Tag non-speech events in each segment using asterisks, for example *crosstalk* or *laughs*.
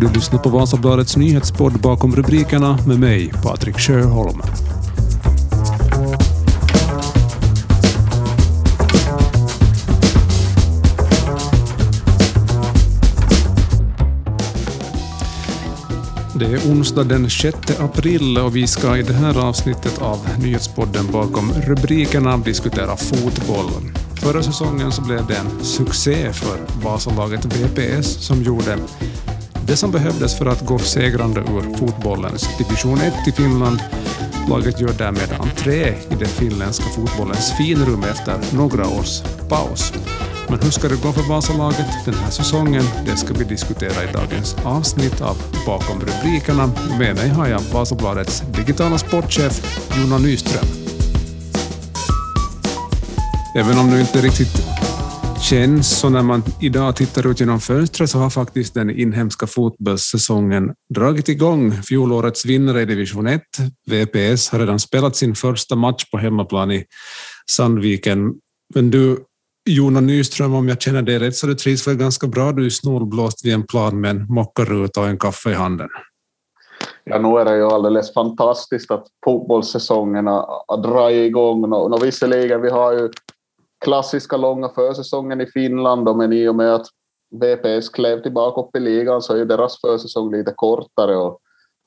Du lyssnar på Vasabladets nyhetspodd bakom rubrikerna med mig, Patrik Sjöholm. Det är onsdag den 6 april och vi ska i det här avsnittet av nyhetspodden bakom rubrikerna diskutera fotboll. Förra säsongen så blev det en succé för Vasalaget VPS som gjorde det som behövdes för att gå segrande ur fotbollens division 1 i Finland. Laget gör därmed entré i den finländska fotbollens finrum efter några års paus. Men hur ska det gå för Vasalaget den här säsongen? Det ska vi diskutera i dagens avsnitt av Bakom rubrikerna. Med mig har jag Vasabladets digitala sportchef Jonna Nyström. Även om det inte riktigt känns så när man idag tittar ut genom fönstret så har faktiskt den inhemska fotbollssäsongen dragit igång. Fjolårets vinnare i division 1, VPS, har redan spelat sin första match på hemmaplan i Sandviken. Men du, Jona Nyström, om jag känner dig rätt så du trivs väl ganska bra. Du är snålblåst vid en plan med en mockaruta och en kaffe i handen. Ja, nu är det ju alldeles fantastiskt att fotbollssäsongen har dragit igång. Och, och visserligen, vi har ju klassiska långa försäsongen i Finland, men i och med att VPS klev tillbaka upp i ligan så är ju deras försäsong lite kortare. Och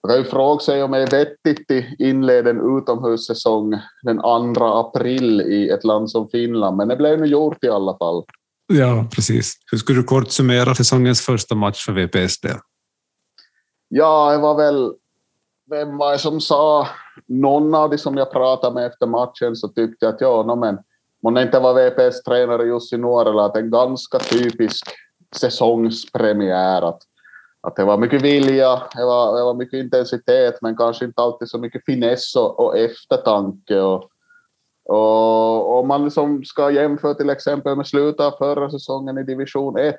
man kan ju fråga sig om det är vettigt att inleda en utomhussäsong den 2 april i ett land som Finland, men det blev nu gjort i alla fall. Ja, precis. Hur skulle du kort summera säsongens första match för VPS del? Ja, det var väl... Vem var det som sa... Någon av de som jag pratade med efter matchen så tyckte jag att ja, no, men Månne inte var VPS tränare Jussi Nuorela, att en ganska typisk säsongspremiär. Att, att det var mycket vilja, det var, det var mycket intensitet, men kanske inte alltid så mycket finess och, och eftertanke. Och, och om man liksom ska jämföra till exempel med slutet av förra säsongen i division 1,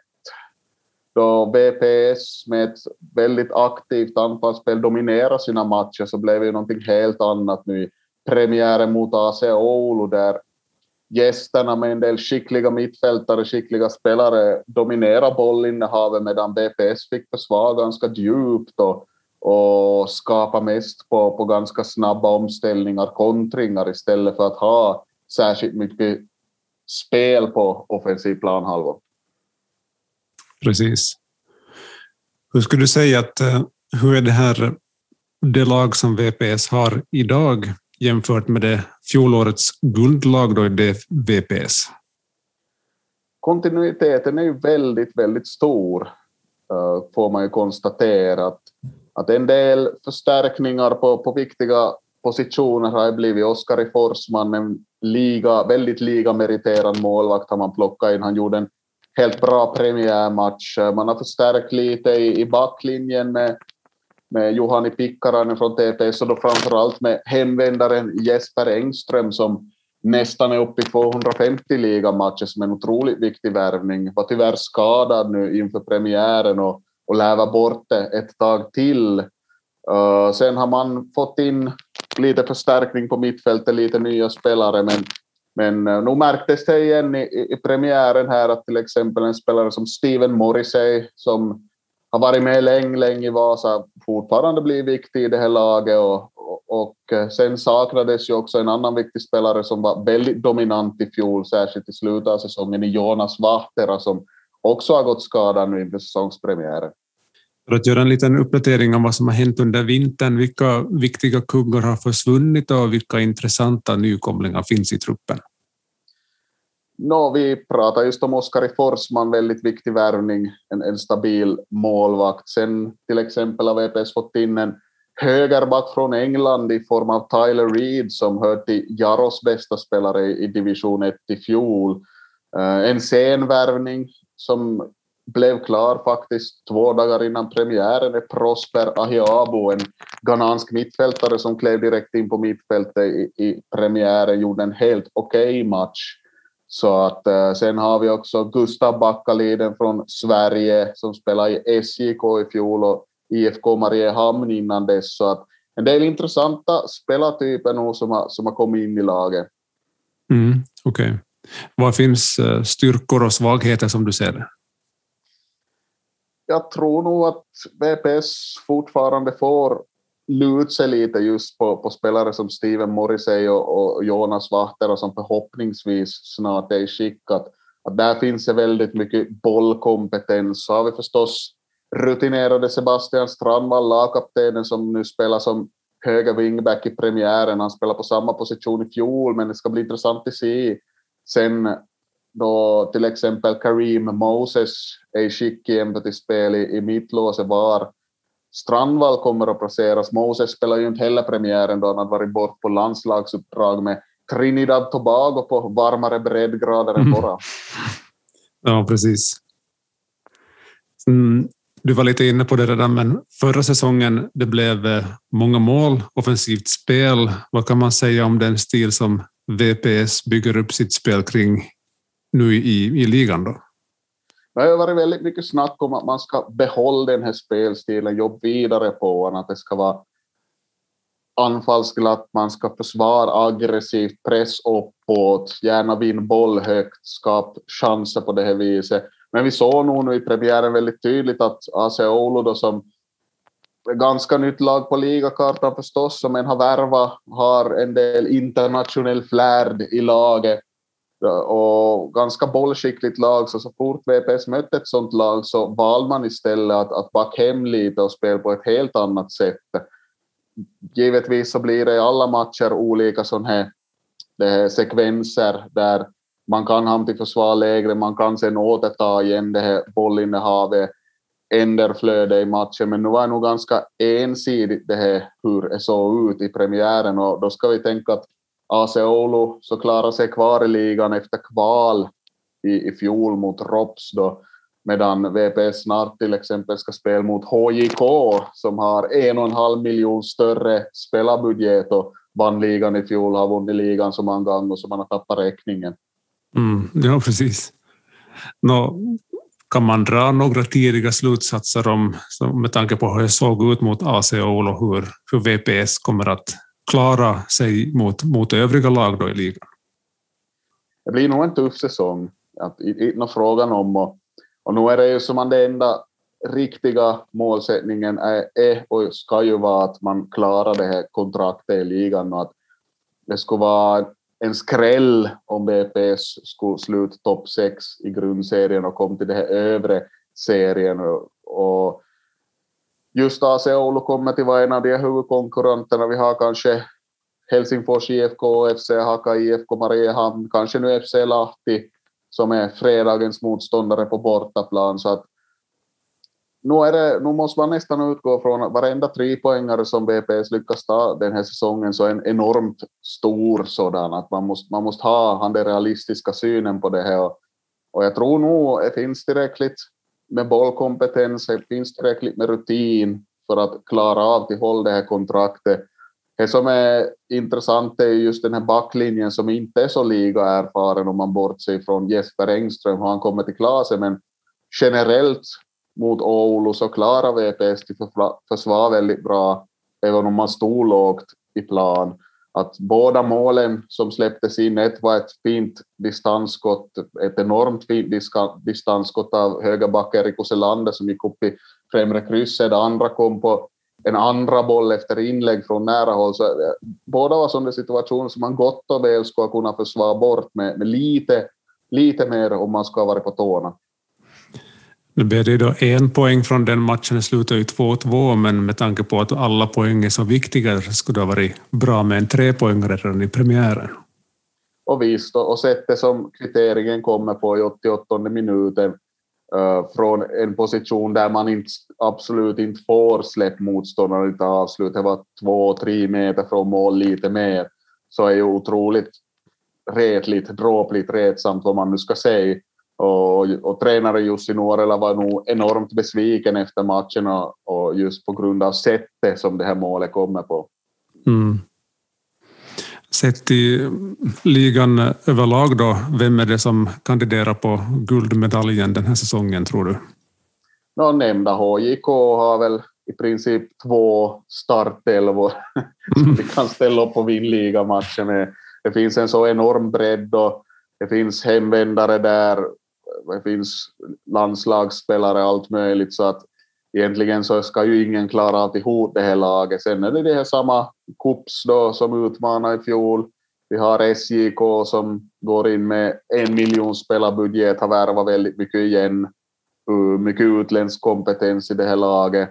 då VPS med ett väldigt aktivt anfallsspel dominerar sina matcher, så blev det ju någonting helt annat nu i premiären mot AC Oulu, där gästerna med en del skickliga mittfältare, skickliga spelare dominera bollinnehavet medan BPS fick försvara ganska djupt och, och skapa mest på, på ganska snabba omställningar, kontringar istället för att ha särskilt mycket spel på offensiv planhalva. Precis. Hur skulle du säga att eh, hur är det här det lag som VPS har idag jämfört med det fjolårets guldlag då i det VPS? Kontinuiteten är ju väldigt, väldigt stor, eh, får man ju konstatera. Att, att en del förstärkningar på, på viktiga positioner har blivit Oskar i Forsman, en liga, väldigt ligameriterad målvakt har man plockat in. Han gjorde en helt bra premiärmatch. Man har förstärkt lite i, i backlinjen med med Juhani Pikkarainen från TTS och då framförallt med hemvändaren Jesper Engström som nästan är uppe i 250 ligamatcher som en otroligt viktig värvning. Var tyvärr skadad nu inför premiären och, och lär vara borta ett tag till. Uh, sen har man fått in lite förstärkning på mittfältet, lite nya spelare, men, men eh, uh, nu märktes det igen i, i premiären här att till exempel en spelare som Steven Morrissey som har varit med länge, länge i Vasa, fortfarande blir viktig i det här laget och, och, och, eh, sen saknades ju också en annan viktig spelare som var väldigt dominant i fjol, särskilt i slutet av säsongen, i Jonas Vahtera som också har gått skadad nu inför säsongspremiären. För att göra en liten uppdatering om vad som har hänt under vintern, vilka viktiga kuggar har försvunnit och vilka intressanta nykomlingar finns i truppen? No, vi pratar just om Oskar Forsman, väldigt viktig värvning, en, en stabil målvakt. Sen till exempel har VPS fått in en högerback från England i form av Tyler Reed som hör till Jaros bästa spelare i division 1 i fjol. Eh, en sen värvning som blev klar faktiskt två dagar innan premiären är Prosper Ahiabo, en ghanansk mittfältare som klev direkt in på mittfältet i, i premiären, gjorde en helt okej okay match. Så att, eh, sen har vi också Gustav Backaliden från Sverige som spelade i SJK i fjol och IFK Mariehamn innan dess. Så att en del intressanta spelartyper nu som har, som har kommit in i laget. Mm, Okej. Okay. Vad finns eh, styrkor och svagheter som du ser det? jag tror nog att VPS fortfarande får luta sig lite just på, på spelare som Steven Morrissey och, och Jonas Vahtera som förhoppningsvis snart är i skick att, att där finns det väldigt mycket bollkompetens. Så har vi förstås rutinerade Sebastian Strandvall, lagkaptenen som nu spelar som höger wingback i premiären. Han spelar på samma position i fjol, men det ska bli intressant att se sen då till exempel Kareem Moses är i skick igen till spel i, i mittlåset var Strandvall kommer att placeras. Moses spelar ju inte heller premiären då han hade varit bort på landslagsuppdrag med Trinidad Tobago på varmare breddgrader än våra. Mm. *laughs* Ja, precis. Mm, du var lite inne på det redan, men förra säsongen det blev eh, många mål, offensivt spel. Vad kan man säga om den stil som VPS bygger upp sitt spel kring nu i, i ligan? Då? Det har varit väldigt mycket snack om att man ska behålla den här spelstilen, jobba vidare på den, att det ska vara anfallsglatt, man ska försvara aggressivt, press uppåt, gärna vinna boll högt, skapa chanser på det här viset. Men vi såg nog nu i premiären väldigt tydligt att AC Oulu då som ganska nytt lag på ligakartan förstås, som en har värvat, har en del internationell flärd i laget och ganska bollskickligt lag, så så fort VPS mötte ett sånt lag så valde man istället att, att backa hem lite och spela på ett helt annat sätt. Givetvis så blir det i alla matcher olika sådana här, här sekvenser där man kan hamna till försvar lägre, man kan sen återta igen det här bollinnehavet, ändra flödet i matchen, men nu var det nog ganska ensidigt det här hur det såg ut i premiären och då ska vi tänka att AC Oulu så klarar sig kvar i ligan efter kval i, i fjol mot Rops då, medan VPS snart till exempel ska spela mot HJK som har en och en halv miljon större spelarbudget och vann ligan i fjol, har vunnit ligan så många gånger så man har tappat räkningen. Mm, ja, precis. Nå, kan man dra några tidiga slutsatser om, med tanke på hur det såg ut mot AC Oulu, hur, hur VPS kommer att klara sig mot, mot övriga lag då i ligan? Det blir nog en tuff säsong. Att, inte frågan om och, och nu är det ju som man det enda riktiga målsättningen är, är och ska ju vara att man klarar det här kontraktet i ligan och att det skulle vara en skräll om BPS skulle sluta topp 6 i grundserien och komma till den här övre serien. Och, och just AC Oulu kommer till vara en av de huvudkonkurrenterna. Vi har kanske Helsingfors IFK, FC Haka, IFK Mariehamn, kanske nu FC Lahti som är fredagens motståndare på bortaplan. Så att nu, är det, nu måste man nästan utgå från att varenda trepoängare som VPS lyckas ta den här säsongen så är en enormt stor sådan att man måste, man måste ha den realistiska synen på det här. Och jag tror nog det finns tillräckligt med bollkompetens, finns tillräckligt med rutin för att klara av till håll det här kontraktet. Det som är intressant är just den här backlinjen som inte är så liga erfaren om man bortser från Jesper Engström, han kommer till klasen, men generellt mot Oulu så klarar VPS till försvar väldigt bra, även om man stod lågt i plan. Att båda målen som släpptes in, ett var ett fint distansskott, ett enormt fint distansskott av högerbacken Erik Selander som gick upp i främre krysset, det andra kom på en andra boll efter inlägg från nära håll. Så eh, båda var sådana situationer som man gott och väl skulle kunna försvara bort med, med lite, lite mer om man ska vara på tårna. Nu blev det då en poäng från den matchen, det slutade ju 2-2, men med tanke på att alla poäng är så viktiga så skulle det ha varit bra med en trepoängare redan i premiären. Och visst, och sättet som kvitteringen kommer på i 88 minuten uh, från en position där man inte, absolut inte får släppa motståndaren till avslut, det var två, tre meter från mål, lite mer, så är ju otroligt retligt, dråpligt retsamt vad man nu ska säga. Och, och tränare Jussi Nuorela var nog enormt besviken efter matchen och, och, just på grund av sättet som det här målet kommer på. Mm. Sett i ligan överlag då, vem är det som kandiderar på guldmedaljen den här säsongen tror du? No, nämnda HJK har väl i princip två startelvor som vi kan ställa upp och vinna ligamatcher med. Det finns en så enorm bredd och det finns hemvändare där det finns landslagsspelare, och allt möjligt, så att egentligen så ska ju ingen klara alltihop det här laget. Sen är det det här samma Kups då som utmanar i fjol. Vi har SJK som går in med en miljon spelarbudget, har värvat väldigt mycket igen. Uh, mycket utländsk kompetens i det här laget.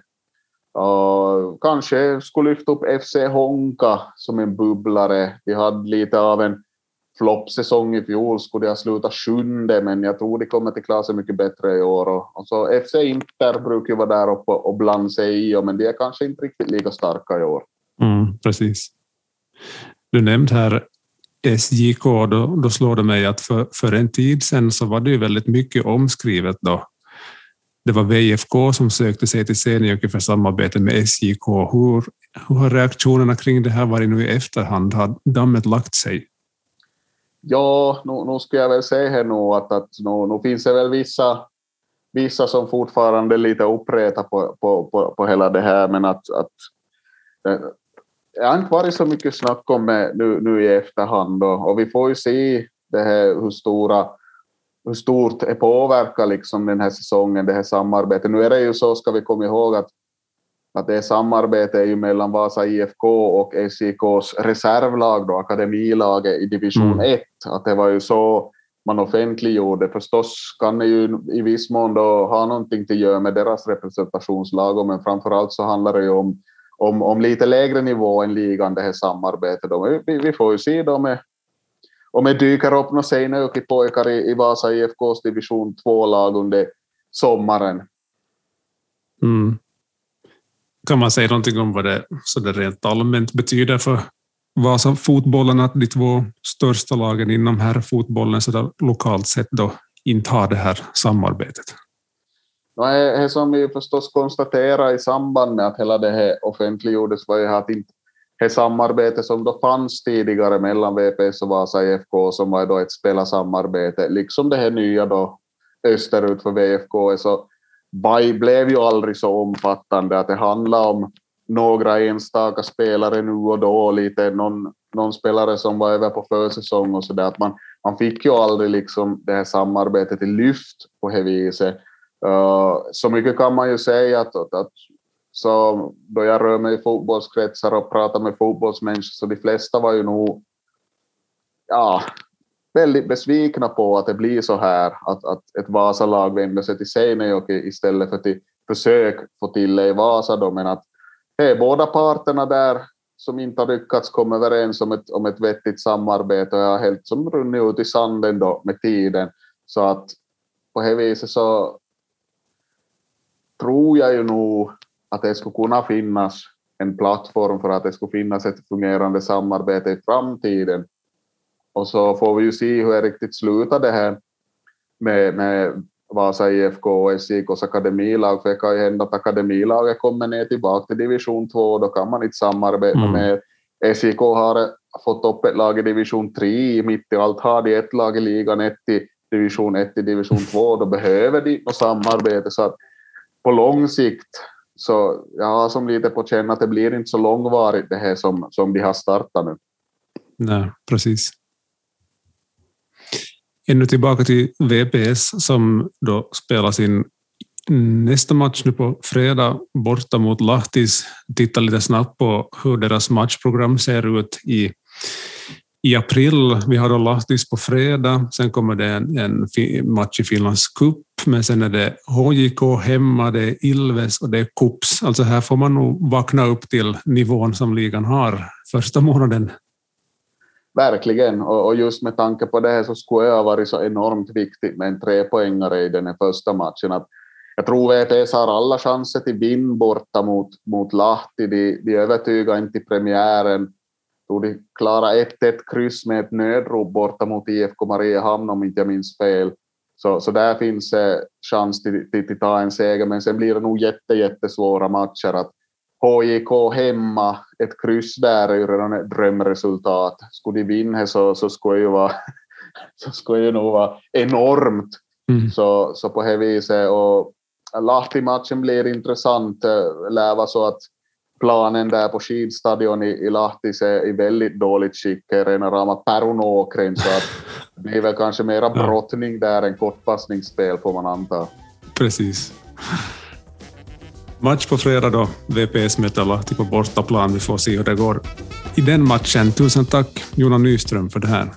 Uh, kanske skulle lyfta upp FC Honka som en bubblare. Vi hade lite av en floppsäsong i fjol, skulle jag sluta sjunde, men jag tror de kommer att klara sig mycket bättre i år. Och, och så FC Inter brukar ju vara där uppe och blanda sig i, men de är kanske inte riktigt lika starka i år. Mm, precis. Du nämnde här SJK, då, då slår det mig att för, för en tid sedan så var det ju väldigt mycket omskrivet då. Det var VFK som sökte sig till Seniorke för samarbete med SJK. Hur, hur har reaktionerna kring det här varit nu i efterhand? Har dammet lagt sig? Ja, nu, nu skulle jag väl säga här nu att, att nu, nu finns det väl vissa, vissa som fortfarande är lite uppreta på, på, på, på hela det här, men att, att eh, det har inte varit så mycket snack om det nu, nu i efterhand då, och vi får ju se det här, hur, stora, hur stort det påverkar liksom den här säsongen, det här samarbetet. Nu är det ju så, ska vi komma ihåg, att, att det samarbetet är ju mellan Vasa IFK och SIKs reservlag, då, akademilaget i division mm. 1. Att det var ju så man offentliggjorde. Förstås kan det ju i viss mån då ha någonting att göra med deras representationslag, men framför allt så handlar det ju om om, om lite lägre nivå än ligan, det här samarbetet. Då. Vi, vi får ju se då med, om det dyker upp några Seinäjoki-pojkar i, i Vasa IFKs division 2-lag under sommaren. Mm. Kan man säga någonting om vad det, så det rent allmänt betyder för Vasa-fotbollen att de två största lagen inom herrfotbollen lokalt sett då inte har det här samarbetet? Nej, det som vi förstås konstaterade i samband med att hela det här offentliggjordes var ju att inte det samarbete som då fanns tidigare mellan VPS och Vasa IFK som var då ett spelarsamarbete, liksom det här nya då österut för VFK, så blev ju aldrig så omfattande att det handlade om några enstaka spelare nu och då, lite någon, någon spelare som var över på försäsong och så där, att man, man fick ju aldrig liksom det här samarbetet i lyft på det viset. Uh, så mycket kan man ju säga att, att, att så då jag rör mig i fotbollskretsar och pratar med fotbollsmänniskor så de flesta var ju nog ja, väldigt besvikna på att det blir så här att, att ett Vasalag vänder sig till Seinejoki istället för till försök få till det i Vasa då, men att hej, båda parterna där som inte har lyckats komma överens om ett, om ett vettigt samarbete och jag har helt som runnit ut i sanden då med tiden. Så att på det viset så tror jag ju nog att det skulle kunna finnas en plattform för att det skulle finnas ett fungerande samarbete i framtiden. Och så får vi ju se hur det riktigt slutar det här med, med Vasa IFK och SIKs akademilag, för det kan ju hända att akademilaget kommer ner tillbaka till division 2, då kan man inte samarbeta mm. med SIK har fått upp ett lag i division 3, mitt i allt har de ett lag i ligan, ett i division 1 i division 2, då behöver de något samarbete. Så att på lång sikt så jag har som lite på känn att det blir inte så långvarigt det här som, som de har startat nu. Nej, precis. Ännu tillbaka till VPS som då spelar sin nästa match nu på fredag borta mot Lahtis. Titta lite snabbt på hur deras matchprogram ser ut i i april. Vi har då Lahtis på fredag, sen kommer det en, en match i Finlands cup, men sen är det HJK hemma, det är Ilves och det är Kups. Alltså här får man nog vakna upp till nivån som ligan har första månaden. Verkligen, och, just med tanke på det här så skulle det ha varit så enormt viktigt med en trepoängare i den här första matchen. Att jag tror VTS har alla chanser till vinn borta mot, mot Lahti. De, de övertygar inte i premiären tror de klarar 1-1 kryss med ett nödrop borta mot IFK Mariehamn om inte jag minns fel. Så, så där finns eh, chans till, till, till ta en seger, men sen blir det nog jätte, jättesvåra matcher. Att HJK hemma, ett kryss där är ju redan ett drömresultat. Skulle de vinna så, så skulle ju vara *laughs* så skulle det nog vara enormt. Mm. Så, så på det viset. Och Lahti-matchen blir intressant. Lär vara så att planen där på skidstadion i, i Lahtis är i väldigt dåligt skick, rena rama Perunåkren, så att *laughs* det blir väl kanske mera brottning där än kortpassningsspel får man anta. Precis. Match på fredag då, VPS möter Lahti på bortaplan. Vi får se hur det går i den matchen. Tusen tack Jonas Nyström för det här.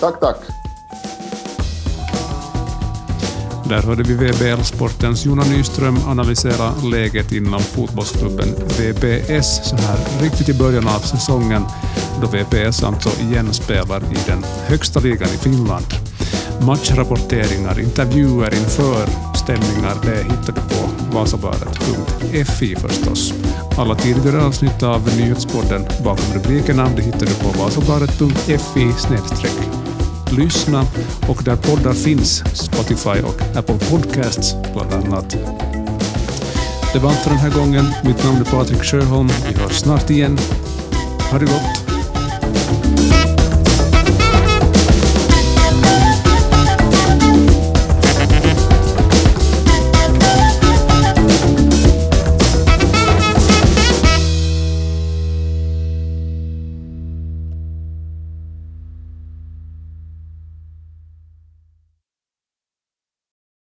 Tack, tack. Där hörde vi VBL-sportens Jonas Nyström analysera läget inom fotbollsklubben VPS så här riktigt i början av säsongen då VPS alltså igen spelar i den högsta ligan i Finland. Matchrapporteringar, intervjuer inför ställningar, det hittar du Vasabladet.fi förstås. Alla tidigare avsnitt av nyhetspodden bakom rubrikerna det hittar du på vasabadet.fi lyssna och där poddar finns, Spotify och Apple Podcasts bland annat. Det var allt för den här gången. Mitt namn är Patrik Sjöholm. Vi hörs snart igen. Ha det gott!